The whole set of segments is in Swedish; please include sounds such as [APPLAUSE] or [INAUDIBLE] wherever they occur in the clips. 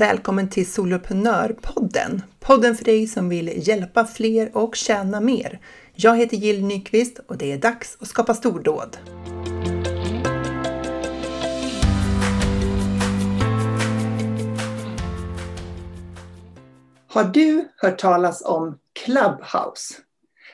Välkommen till Soloprenörpodden! Podden för dig som vill hjälpa fler och tjäna mer. Jag heter Jill Nyqvist och det är dags att skapa stordåd. Har du hört talas om Clubhouse?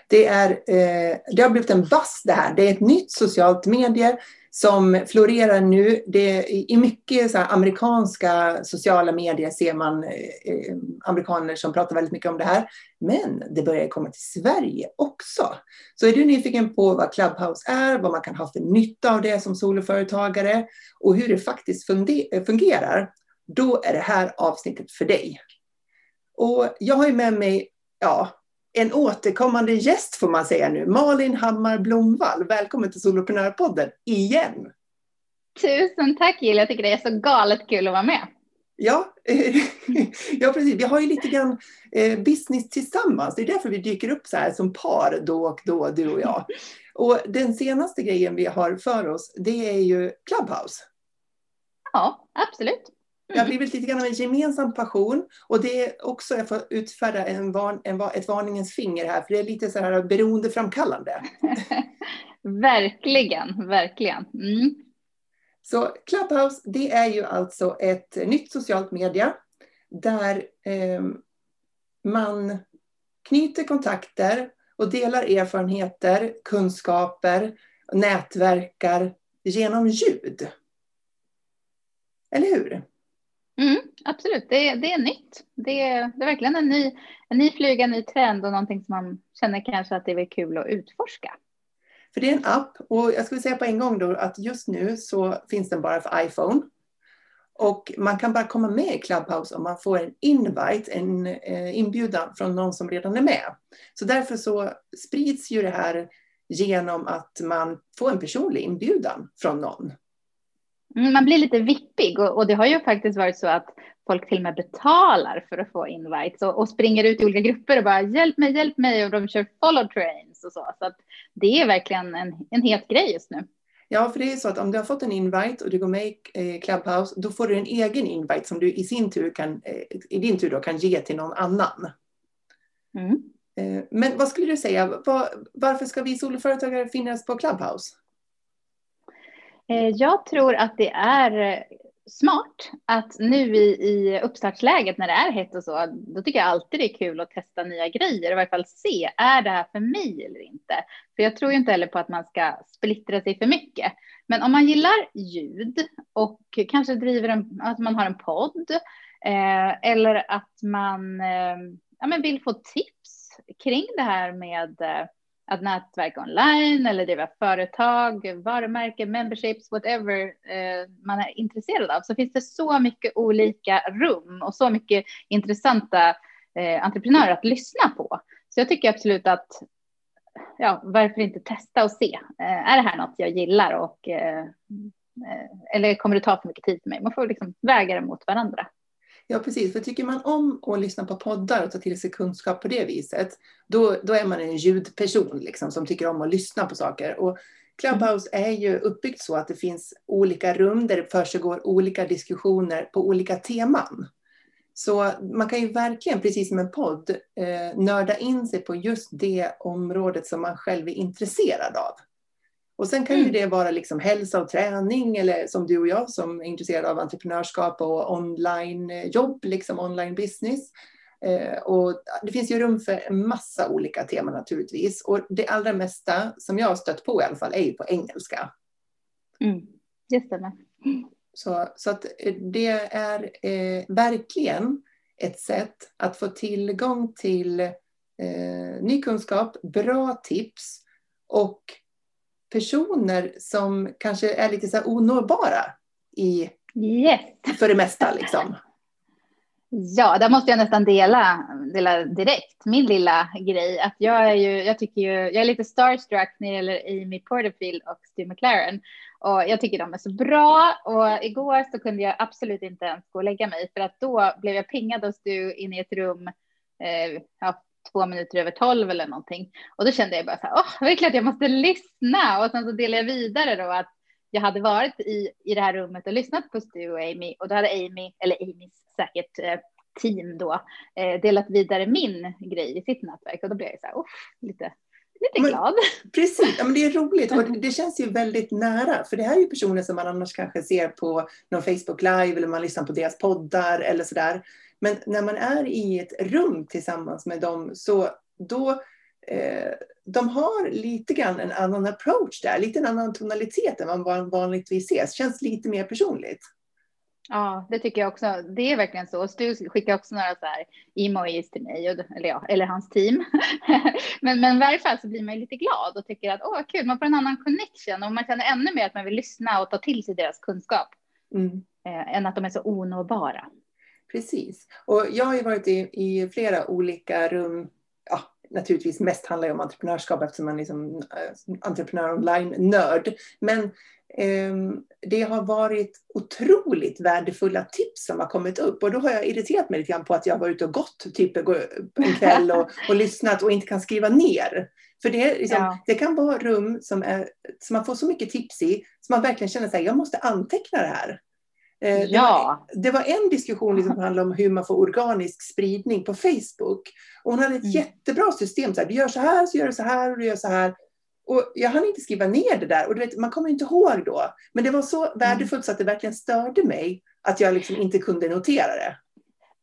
Det, är, eh, det har blivit en bass det här. Det är ett nytt socialt medie som florerar nu. Det, I mycket så amerikanska sociala medier ser man eh, eh, amerikaner som pratar väldigt mycket om det här. Men det börjar komma till Sverige också. Så är du nyfiken på vad Clubhouse är, vad man kan ha för nytta av det som soloföretagare och hur det faktiskt eh, fungerar, då är det här avsnittet för dig. Och jag har ju med mig ja, en återkommande gäst får man säga nu, Malin Hammar Blomvall. Välkommen till Soloprenörpodden igen! Tusen tack Jill, jag tycker det är så galet kul att vara med. Ja, [LAUGHS] ja precis. Vi har ju lite grann eh, business tillsammans. Det är därför vi dyker upp så här som par då och då, du och jag. Och den senaste grejen vi har för oss, det är ju Clubhouse. Ja, absolut. Det har blivit lite grann av en gemensam passion och det är också, jag får utfärda en varn, en, ett varningens finger här, för det är lite så här beroendeframkallande. [LAUGHS] verkligen, verkligen. Mm. Så Clubhouse, det är ju alltså ett nytt socialt media där eh, man knyter kontakter och delar erfarenheter, kunskaper, nätverkar genom ljud. Eller hur? Mm, absolut, det, det är nytt. Det, det är verkligen en ny, en ny flyga, en ny trend och någonting som man känner kanske att det är kul att utforska. För det är en app och jag skulle säga på en gång då att just nu så finns den bara för iPhone. Och man kan bara komma med i Clubhouse om man får en invite, en eh, inbjudan från någon som redan är med. Så därför så sprids ju det här genom att man får en personlig inbjudan från någon. Mm, man blir lite vippig och, och, det har ju faktiskt varit så att folk till och med betalar för att få invites och, och, springer ut i olika grupper och bara hjälp mig, hjälp mig och de kör follow trains och så. Så att det är verkligen en, en het grej just nu. Ja, för det är så att om du har fått en invite och du går med i eh, Clubhouse, då får du en egen invite som du i sin tur kan, eh, i din tur då kan ge till någon annan. Mm. Eh, men vad skulle du säga, var, varför ska vi soloföretagare finnas på Clubhouse? Eh, jag tror att det är eh, smart att nu i, i uppstartsläget när det är hett och så, då tycker jag alltid det är kul att testa nya grejer, i varje fall se, är det här för mig eller inte? För jag tror ju inte heller på att man ska splittra sig för mycket. Men om man gillar ljud och kanske driver en, att man har en podd, eh, eller att man eh, ja, men vill få tips kring det här med eh, att nätverka online eller driva företag, varumärken, memberships, whatever eh, man är intresserad av, så finns det så mycket olika rum och så mycket intressanta eh, entreprenörer att lyssna på. Så jag tycker absolut att, ja, varför inte testa och se? Eh, är det här något jag gillar och eh, eh eller kommer det ta för mycket tid för mig? Man får liksom väga det mot varandra. Ja, precis. För tycker man om att lyssna på poddar och ta till sig kunskap på det viset, då, då är man en ljudperson liksom, som tycker om att lyssna på saker. Och Clubhouse är ju uppbyggt så att det finns olika rum där det försiggår olika diskussioner på olika teman. Så man kan ju verkligen, precis som en podd, eh, nörda in sig på just det området som man själv är intresserad av. Och sen kan ju mm. det vara liksom hälsa och träning eller som du och jag som är intresserade av entreprenörskap och onlinejobb, liksom online business. Eh, och det finns ju rum för en massa olika teman naturligtvis. Och det allra mesta som jag har stött på i alla fall är ju på engelska. Mm, det. Så, så att eh, det är eh, verkligen ett sätt att få tillgång till eh, ny kunskap, bra tips och personer som kanske är lite så här onåbara i, yes. för det mesta. Liksom. [LAUGHS] Ja, där måste jag nästan dela, dela direkt min lilla grej. Att jag, är ju, jag, tycker ju, jag är lite starstruck när det gäller Amy Porterfield och Stu McLaren. Och jag tycker de är så bra. Och igår så kunde jag absolut inte ens gå och lägga mig för att då blev jag pingad av Stu in i ett rum eh, ja, två minuter över tolv eller någonting. Och då kände jag bara så här, åh, det är klart jag måste lyssna. Och sen så delade jag vidare då att jag hade varit i, i det här rummet och lyssnat på Stu och Amy och då hade Amy, eller Amys säkert eh, team då, eh, delat vidare min grej i sitt nätverk och då blev jag så här, lite lite men, glad. Precis, ja, men det är roligt och [LAUGHS] det känns ju väldigt nära. För det här är ju personer som man annars kanske ser på någon Facebook live eller man lyssnar på deras poddar eller sådär. Men när man är i ett rum tillsammans med dem så då eh, de har lite grann en annan approach där, lite en annan tonalitet än vad man vanligtvis ses. Känns lite mer personligt. Ja, det tycker jag också. Det är verkligen så. Stu skickar också några så här emojis till mig, eller, ja, eller hans team. [LAUGHS] men, men i varje fall så blir man lite glad och tycker att åh, vad kul, man får en annan connection och man känner ännu mer att man vill lyssna och ta till sig deras kunskap. Mm. Eh, än att de är så onåbara. Precis. Och jag har ju varit i, i flera olika rum. Ja, naturligtvis mest handlar det om entreprenörskap eftersom man är liksom, äh, entreprenör online-nörd. Men Ehm, det har varit otroligt värdefulla tips som har kommit upp och då har jag irriterat mig lite grann på att jag varit ute och gått typ en kväll och, [LAUGHS] och lyssnat och inte kan skriva ner. För det, liksom, ja. det kan vara rum som, är, som man får så mycket tips i som man verkligen känner sig jag måste anteckna det här. Eh, ja. det, var, det var en diskussion liksom som handlade om hur man får organisk spridning på Facebook. Och hon hade ett mm. jättebra system. Så här, du gör så här, så gör du så här och du gör så här. Och jag hann inte skriva ner det där och vet, man kommer inte ihåg då. Men det var så mm. värdefullt så att det verkligen störde mig att jag liksom inte kunde notera det.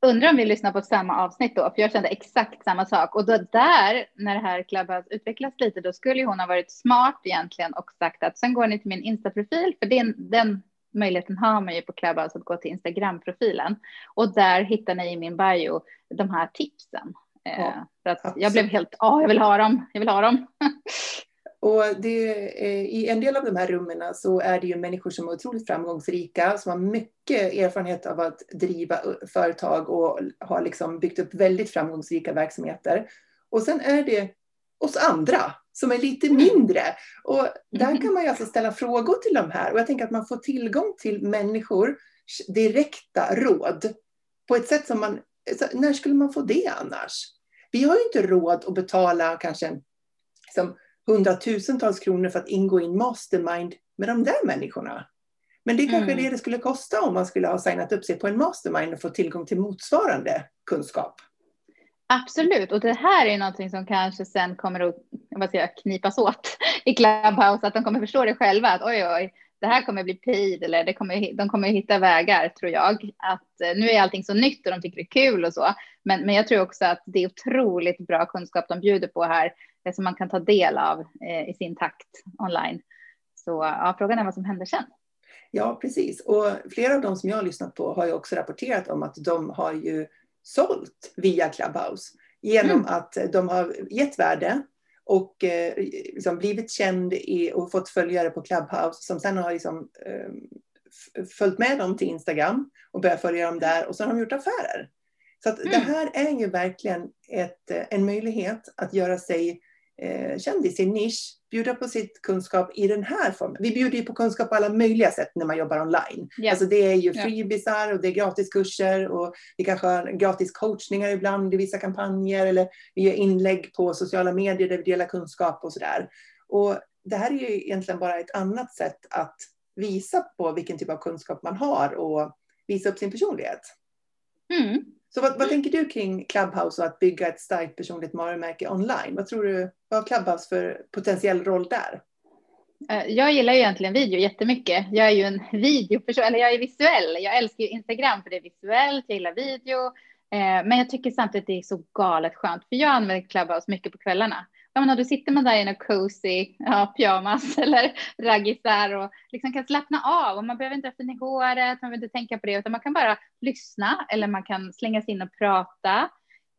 Undrar om vi lyssnar på samma avsnitt då, för jag kände exakt samma sak. Och då där, när det här Clubhouse utvecklas lite, då skulle hon ha varit smart egentligen och sagt att sen går ni till min Insta-profil, för den, den möjligheten har man ju på Clubhouse att gå till Instagram-profilen. Och där hittar ni i min bio de här tipsen. Ja, eh, för att jag blev helt, ja, jag vill ha dem, jag vill ha dem. [LAUGHS] Och det, I en del av de här rummen så är det ju människor som är otroligt framgångsrika, som har mycket erfarenhet av att driva företag och har liksom byggt upp väldigt framgångsrika verksamheter. Och sen är det oss andra som är lite mm. mindre. Och där kan man ju alltså ställa frågor till de här. Och jag tänker att man får tillgång till människor direkta råd på ett sätt som man... När skulle man få det annars? Vi har ju inte råd att betala kanske liksom, hundratusentals kronor för att ingå i en mastermind med de där människorna. Men det är kanske mm. det det skulle kosta om man skulle ha signat upp sig på en mastermind och få tillgång till motsvarande kunskap. Absolut, och det här är någonting som kanske sen kommer att vad ska jag, knipas åt i Clubhouse, att de kommer förstå det själva, att oj, oj, det här kommer bli paid eller det kommer, de kommer hitta vägar, tror jag. Att eh, nu är allting så nytt och de tycker det är kul och så, men, men jag tror också att det är otroligt bra kunskap de bjuder på här det som man kan ta del av eh, i sin takt online. Så ja, frågan är vad som händer sen. Ja, precis. Och flera av de som jag har lyssnat på har ju också rapporterat om att de har ju sålt via Clubhouse genom mm. att de har gett värde och eh, liksom blivit känd i, och fått följare på Clubhouse som sen har liksom, eh, följt med dem till Instagram och börjat följa dem där och så har de gjort affärer. Så att mm. det här är ju verkligen ett, en möjlighet att göra sig eh, känd i sin nisch, bjuda på sitt kunskap i den här formen. Vi bjuder ju på kunskap på alla möjliga sätt när man jobbar online. Yeah. Alltså det är ju freebisar och det är gratiskurser och vi kanske har gratis coachningar ibland i vissa kampanjer eller vi gör inlägg på sociala medier där vi delar kunskap och sådär. Och det här är ju egentligen bara ett annat sätt att visa på vilken typ av kunskap man har och visa upp sin personlighet. Mm. Så vad, vad, tänker du kring Clubhouse och att bygga ett starkt personligt varumärke online? Vad tror du, vad har Clubhouse för potentiell roll där? Eh, jag gillar ju egentligen video jättemycket. Jag är ju en [LAUGHS] videoperson, eller jag är visuell. Jag älskar ju Instagram för det är visuellt, jag gillar video. Eh, men jag tycker samtidigt det är så galet skönt, för jag använder Clubhouse mycket på kvällarna ja, men då sitter man där i en cozy ja, pyjamas [LAUGHS] eller raggisar och liksom kan slappna av och man behöver inte ha fin i håret, man behöver inte tänka på det, utan man kan bara lyssna eller man kan slänga sig in och prata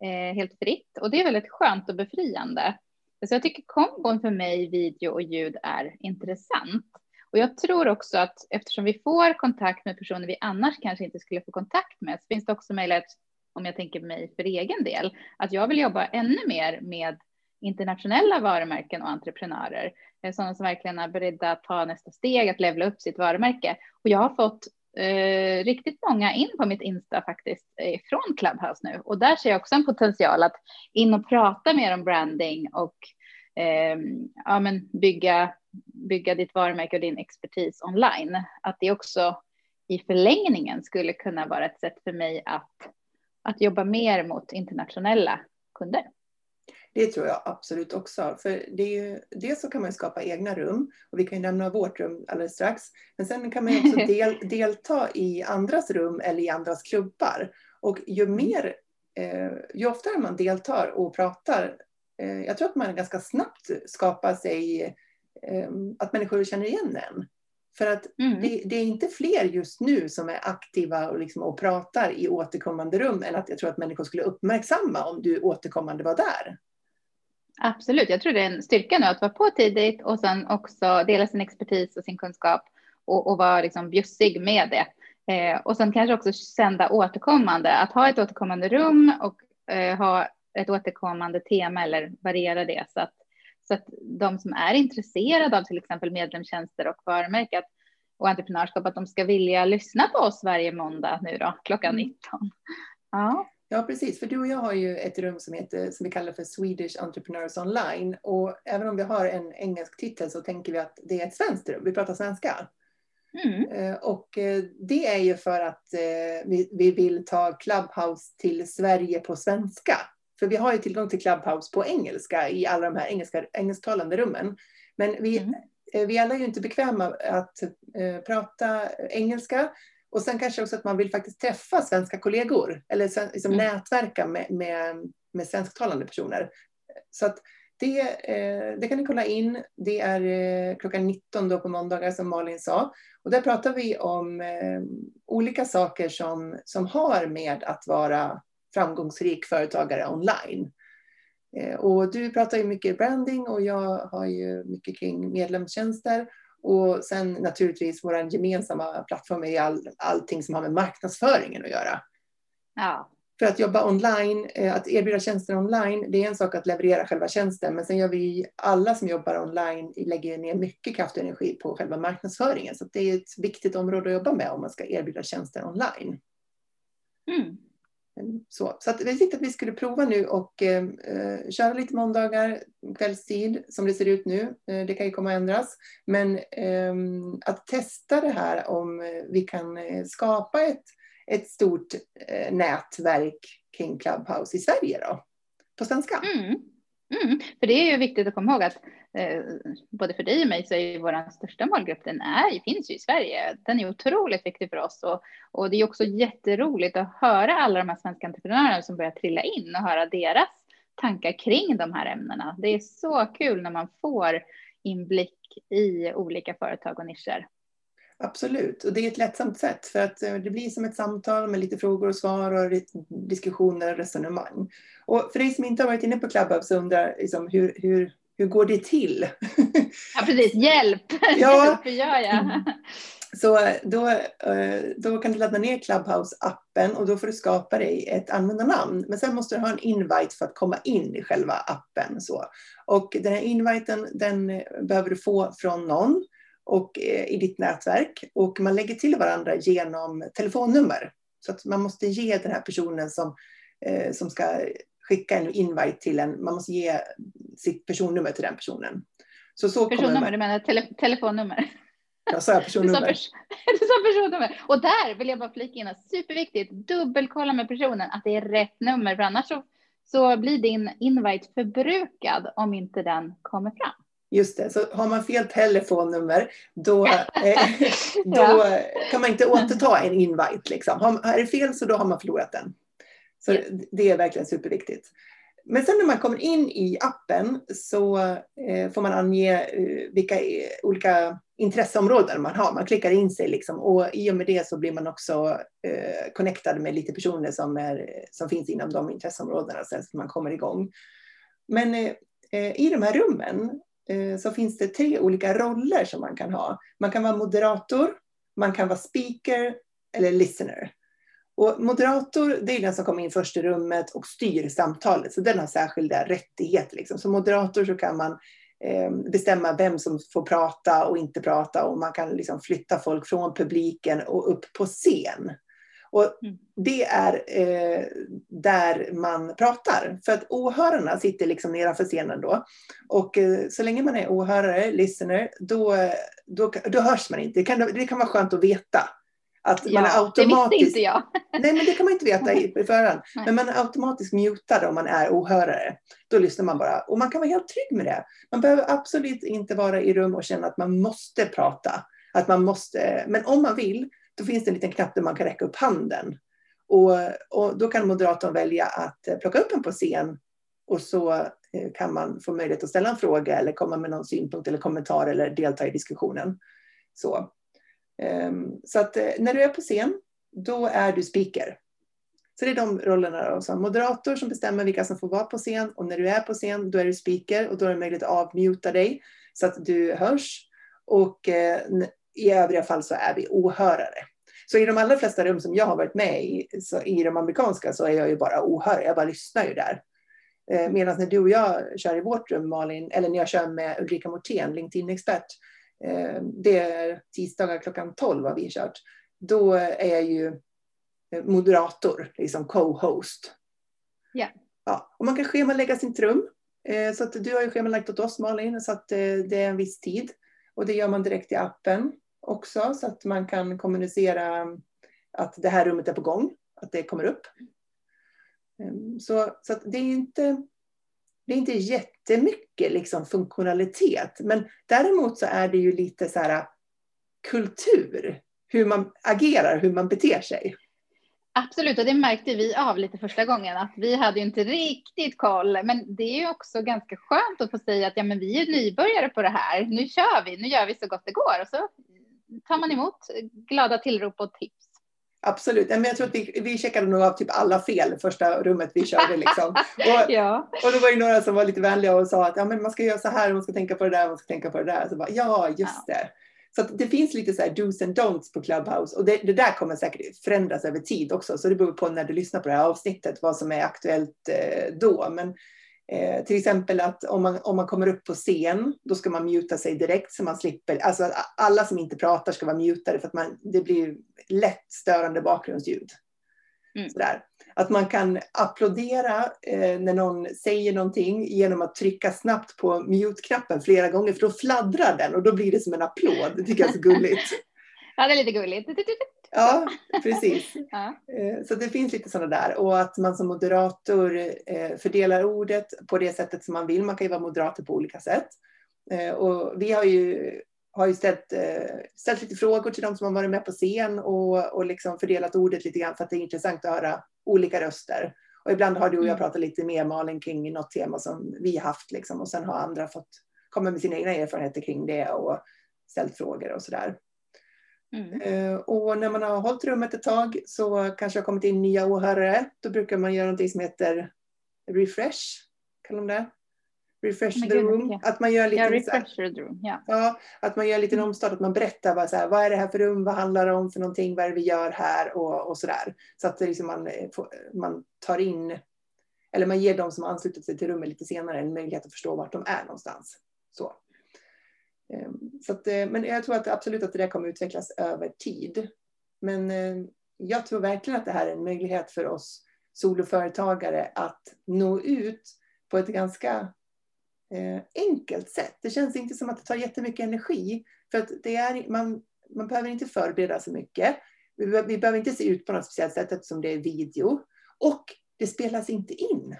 eh, helt fritt och det är väldigt skönt och befriande. Så jag tycker kombon för mig, video och ljud är intressant. Och jag tror också att eftersom vi får kontakt med personer vi annars kanske inte skulle få kontakt med, så finns det också möjlighet, om jag tänker mig för egen del, att jag vill jobba ännu mer med internationella varumärken och entreprenörer, eh, sådana som verkligen är beredda att ta nästa steg, att levla upp sitt varumärke. Och jag har fått eh, riktigt många in på mitt Insta faktiskt eh, från Clubhouse nu och där ser jag också en potential att in och prata mer om branding och eh, ja, men bygga, bygga ditt varumärke och din expertis online. Att det också i förlängningen skulle kunna vara ett sätt för mig att, att jobba mer mot internationella kunder. Det tror jag absolut också. För det är ju, dels så kan man skapa egna rum och vi kan ju nämna vårt rum alldeles strax. Men sen kan man också [LAUGHS] del, delta i andras rum eller i andras klubbar. Och ju mer, eh, ju oftare man deltar och pratar, eh, jag tror att man ganska snabbt skapar sig eh, att människor känner igen en. För att mm. det, det, är inte fler just nu som är aktiva och, liksom, och pratar i återkommande rum än att jag tror att människor skulle uppmärksamma om du återkommande var där. Absolut, jag tror det är en styrka nu att vara på tidigt och sen också dela sin expertis och sin kunskap och, och vara liksom bjussig med det. Eh, och sen kanske också sända återkommande, att ha ett återkommande rum och eh, ha ett återkommande tema eller variera det så att, så att de som är intresserade av till exempel medlemstjänster och varumärke och entreprenörskap, att de ska vilja lyssna på oss varje måndag nu då, klockan 19. Mm. Ja. Ja, precis. För du och jag har ju ett rum som, heter, som vi kallar för Swedish Entrepreneurs Online. Och även om vi har en engelsk titel så tänker vi att det är ett svenskt rum. Vi pratar svenska. Mm. Eh, och eh, det är ju för att eh, vi, vi vill ta Clubhouse till Sverige på svenska. För vi har ju tillgång till Clubhouse på engelska i alla de här engelska, engelsktalande rummen. Men vi, mm. vi alla är ju inte bekväma att prata engelska. Och sen kanske också att man vill faktiskt träffa svenska kollegor eller liksom mm. nätverka med, med, med svensktalande personer. Så att det, eh, det kan ni kolla in. Det är eh, klockan 19 då på måndagar som Malin sa. Och där pratar vi om eh, olika saker som, som har med att vara framgångsrik företagare online. Eh, och du pratar ju mycket branding och jag har ju mycket kring medlemstjänster. Och sen naturligtvis vår gemensamma plattform är all, allting som har med marknadsföringen att göra. Ja. För att jobba online, eh, att erbjuda tjänster online, det är en sak att leverera själva tjänsten, men sen gör vi alla som jobbar online lägger ner mycket kraft och energi på själva marknadsföringen. Så det är ett viktigt område att jobba med om man ska erbjuda tjänster online. Mm. Så, så att vi tänkte att vi skulle prova nu och eh, eh köra lite måndagar kvällstid som det ser ut nu. Eh, det kan ju komma att ändras. Men eh, att testa det här om eh, vi kan eh, skapa ett, ett stort eh, nätverk kring Clubhouse i Sverige då, på svenska. Mm. Mm. För det är ju viktigt att komma ihåg att Eh, både för dig och mig så är ju vår största målgrupp, den är, finns ju i Sverige. Den är otroligt viktig för oss och, och det är också jätteroligt att höra alla de här svenska entreprenörerna som börjar trilla in och höra deras tankar kring de här ämnena. Det är så kul när man får inblick i olika företag och nischer. Absolut, och det är ett lättsamt sätt för att eh, det blir som ett samtal med lite frågor och svar och diskussioner och resonemang. Och för dig som inte har varit inne på Clubhouse undrar liksom, hur, hur, hur går det till? Ja, precis. Hjälp! Ja. [LAUGHS] Hur gör jag? Mm. Så då, eh, då kan du ladda ner Clubhouse-appen och då får du skapa dig ett användarnamn. Men sen måste du ha en invite för att komma in i själva appen. Så. Och den här inviten den behöver du få från någon och, eh, i ditt nätverk. Och man lägger till varandra genom telefonnummer. Så att man måste ge den här personen som, eh, som ska skicka en invite till en, man måste ge sitt personnummer till den personen. Så, så personnummer, man... du menar tele telefonnummer? Jag [LAUGHS] sa personnummer. Du sa, pers [LAUGHS] du sa personnummer. Och där vill jag bara flika in, superviktigt, dubbelkolla med personen att det är rätt nummer, för annars så, så blir din invite förbrukad om inte den kommer fram. Just det, så har man fel telefonnummer då, eh, [LAUGHS] då ja. kan man inte återta en invite. Liksom. Har, är det fel så då har man förlorat den. Så yes. det är verkligen superviktigt. Men sen när man kommer in i appen så eh, får man ange eh, vilka olika intresseområden man har. Man klickar in sig liksom, och i och med det så blir man också eh, connectad med lite personer som, är, som finns inom de intresseområdena sen så man kommer igång. Men eh, eh, i de här rummen Eh, så finns det tre olika roller som man kan ha. Man kan vara moderator, man kan vara speaker eller listener. Och moderator, det är den som kommer in först i rummet och styr samtalet, så den har särskilda rättigheter. Liksom. Som moderator så kan man eh, bestämma vem som får prata och inte prata och man kan liksom flytta folk från publiken och upp på scen. Och mm. det är eh, där man pratar. För att åhörarna sitter liksom nedanför scenen då. Och eh, så länge man är åhörare, listener, då, då, då hörs man inte. Det kan, det kan vara skönt att veta. Att ja, man automatiskt, det visste inte jag. [LAUGHS] nej, men det kan man inte veta i, förhand. Men man är automatiskt mutad om man är åhörare. Då lyssnar man bara. Och man kan vara helt trygg med det. Man behöver absolut inte vara i rum och känna att man måste prata. Att man måste, men om man vill, då finns det en liten knapp där man kan räcka upp handen. Och, och då kan moderatorn välja att eh, plocka upp en på scen och så eh, kan man få möjlighet att ställa en fråga eller komma med någon synpunkt eller kommentar eller delta i diskussionen. Så, Ehm, så att eh, när du är på scen, då är du speaker. Så det är de rollerna. Då. Så moderator som bestämmer vilka som får vara på scen och när du är på scen då är du speaker och då är det möjligt att avmuta dig så att du hörs. Och eh, i övriga fall så är vi åhörare. Så i de allra flesta rum som jag har varit med i, så i de amerikanska, så är jag ju bara åhörare. Jag bara lyssnar ju där. Eh, Medan när du och jag kör i vårt rum, Malin, eller när jag kör med Ulrika Mortén, LinkedIn-expert, det är tisdagar klockan 12 har vi kört. Då är jag ju eh, moderator, liksom co-host. Yeah. Ja. Och man kan schemalägga sitt rum. Så att du har ju schemalagt åt oss Malin, så att det är en viss tid. Och det gör man direkt i appen också så att man kan kommunicera att det här rummet är på gång, att det kommer upp. Ehm, så, så det är inte det är inte jättemycket liksom funktionalitet, men däremot så är det ju lite så här kultur, hur man agerar, hur man beter sig. Absolut, och det märkte vi av lite första gången att vi hade ju inte riktigt koll. Men det är ju också ganska skönt att få säga att ja, men vi är nybörjare på det här. Nu kör vi, nu gör vi så gott det går och så tar man emot glada tillrop och tips. Absolut, men jag tror att vi, vi checkade nog av typ alla fel första rummet vi körde. Liksom. Och, [LAUGHS] ja. och då var det några som var lite vänliga och sa att ja, men man ska göra så här, man ska tänka på det där, man ska tänka på det där. Så bara, ja, just ja. det. Så det finns lite så här dos and don'ts på Clubhouse och det, det, där kommer säkert förändras över tid också. Så det beror på när du lyssnar på det här avsnittet vad som är aktuellt eh, då. Men eh, till exempel att om man, om man kommer upp på scen, då ska man muta sig direkt så man slipper. Alltså alla som inte pratar ska vara mutade för att man, det blir lätt störande bakgrundsljud. Mm. Sådär. Att man kan applådera eh, när någon säger någonting genom att trycka snabbt på mute-knappen flera gånger för då fladdrar den och då blir det som en applåd. Det tycker jag är så gulligt. [LAUGHS] ja, det är lite gulligt. Ja, precis. [LAUGHS] Ja. Eh, så det finns lite sådana där. Och att man som moderator eh, fördelar ordet på det sättet som man vill. Man kan ju vara moderator på olika sätt. Eh, och vi har ju har ju ställt, ställt lite frågor till de som har varit med på scen och, och liksom fördelat ordet lite grann för att det är intressant att höra olika röster. Och ibland har du och jag mm. pratat lite mer Malin kring något tema som vi haft liksom, och sen har andra fått komma med sina egna erfarenheter kring det och ställt frågor och sådär. Mm. Uh, och när man har hållit rummet ett tag så kanske har kommit in nya åhörare. Då brukar man göra något som heter refresh, kallar de det. Refresh the room. Att man gör lite, ja, refresh the room. Ja. ja. att man gör lite mm. omstart, att man berättar vad, så här, vad är det här för rum, vad handlar det om för någonting, vad är det vi gör här och, och sådär. Så att liksom man, eh, man tar in, eller man ger de som anslutit sig till rummet lite senare en möjlighet att förstå vart de är någonstans. Så. Så att, eh, men jag tror att absolut att det där kommer utvecklas över tid. Men eh, jag tror verkligen att det här är en möjlighet för oss soloföretagare att nå ut på ett ganska eh, enkelt sätt. Det känns inte som att det tar jättemycket energi. För att det är, man, man behöver inte förbereda så mycket. Vi, vi behöver inte se ut på något speciellt sätt eftersom det är video. Och det spelas inte in.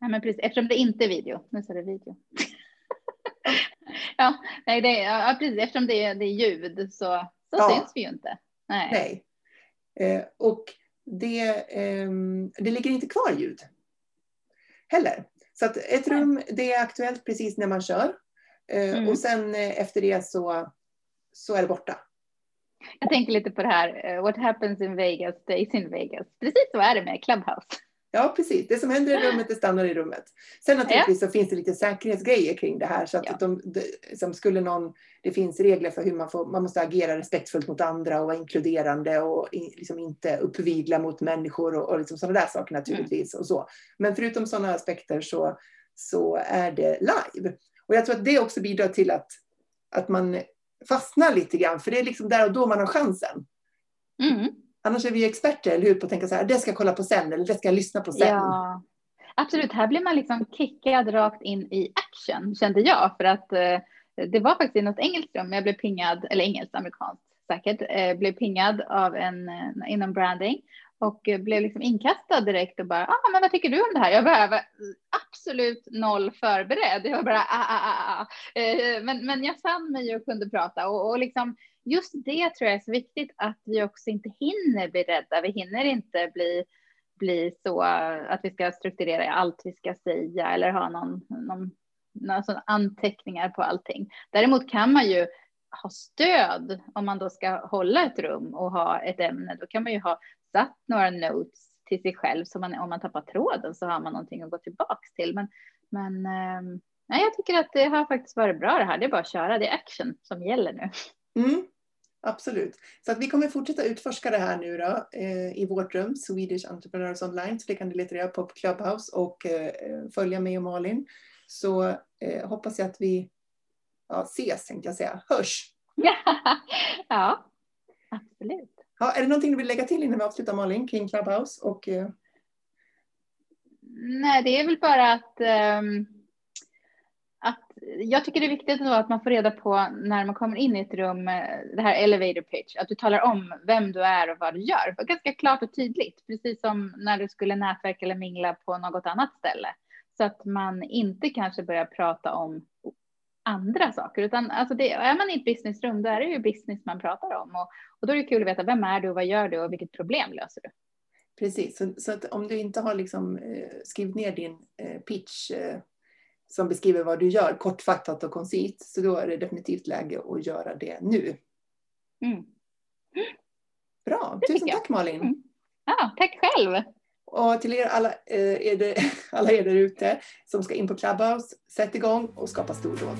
Ja, men precis, eftersom det inte är video. Nu sa är det video. [LAUGHS] [LAUGHS] ja, nej, det, ja, precis. Eftersom det är, det är ljud så, så ja. syns vi ju inte. Nej. nej. Eh, och det, eh, det ligger inte kvar ljud heller. Så att ett rum, det är aktuellt precis när man kör. Eh, mm. Och sen eh, efter det så, så är det borta. Jag tänker lite på det här, eh, what happens in Vegas stays in Vegas. Precis så är det med Clubhouse. Ja, precis. Det som händer i rummet, det stannar i rummet. Sen naturligtvis ja. så finns det lite säkerhetsgrejer kring det här. Så att ja. de, de, som skulle någon, det finns regler för hur man, får, man måste agera respektfullt mot andra och vara inkluderande och in, liksom inte uppvigla mot människor och, och liksom sådana där saker naturligtvis. Mm. Och så. Men förutom sådana aspekter så, så är det live. Och jag tror att det också bidrar till att, att man fastnar lite grann, för det är liksom där och då man har chansen. Mm. Annars är vi experter, eller hur, på att tänka så här, det ska jag kolla på sen, eller det ska jag lyssna på sen. Ja, absolut. Här blir man liksom kickad rakt in i action, kände jag. För att eh, det var faktiskt i något engelskt rum, jag blev pingad, eller engelskt, amerikanskt säkert, eh, blev pingad av en inom branding och blev liksom inkastad direkt och bara, ah, men vad tycker du om det här? Jag var absolut noll förberedd. Jag var bara, ah, ah, ah, ah. Eh, men, men jag fann mig och kunde prata och, och liksom just det tror jag är så viktigt att vi också inte hinner bli rädda. Vi hinner inte bli, bli så att vi ska strukturera allt vi ska säga eller ha någon, någon, någon sån anteckningar på allting. Däremot kan man ju ha stöd om man då ska hålla ett rum och ha ett ämne. Då kan man ju ha satt några notes till sig själv så man, om man tappar tråden så har man någonting att gå tillbaks till. Men, men ehm, nej, jag tycker att det har faktiskt varit bra det här. Det är bara att köra. Det är action som gäller nu. Mm, absolut. Så att vi kommer fortsätta utforska det här nu då eh, i vårt rum, Swedish Entrepreneurs Online. Så det kan du leta reda på på Clubhouse och eh, följa mig och Malin. Så eh, hoppas jag att vi ja, ses, tänkte jag säga, hörs. ja, [LAUGHS] absolut. Ja, är det någonting du vill lägga till innan vi avslutar Malin kring Clubhouse? Och, eh... Nej, det är väl bara att, um, att jag tycker det är viktigt att man får reda på när man kommer in i ett rum, det här elevator pitch, att du talar om vem du är och vad du gör. För ganska klart och tydligt, precis som när du skulle nätverka eller mingla på något annat ställe. Så att man inte kanske börjar prata om andra saker, utan alltså det, är man i ett businessrum, då är det ju business man pratar om och, och då är det kul att veta vem är du, vad gör du och vilket problem löser du? Precis, så, så att om du inte har liksom, eh, skrivit ner din eh, pitch eh, som beskriver vad du gör kortfattat och koncist, så då är det definitivt läge att göra det nu. Mm. Bra, tusen tack Malin. Mm. Ja, tack själv. Och till er alla, eh, er, [LAUGHS] alla er där ute som ska in på Clubhouse, sätt igång och skapa stordåd.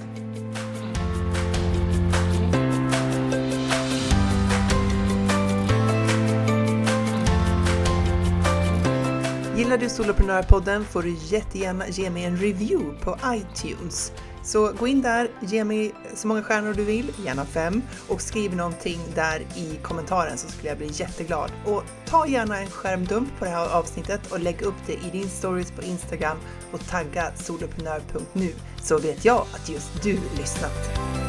Gillar du Soloprenörpodden får du jättegärna ge mig en review på iTunes. Så gå in där, ge mig så många stjärnor du vill, gärna fem, och skriv någonting där i kommentaren så skulle jag bli jätteglad. Och ta gärna en skärmdump på det här avsnittet och lägg upp det i din stories på Instagram och tagga soloprenör.nu så vet jag att just du lyssnat.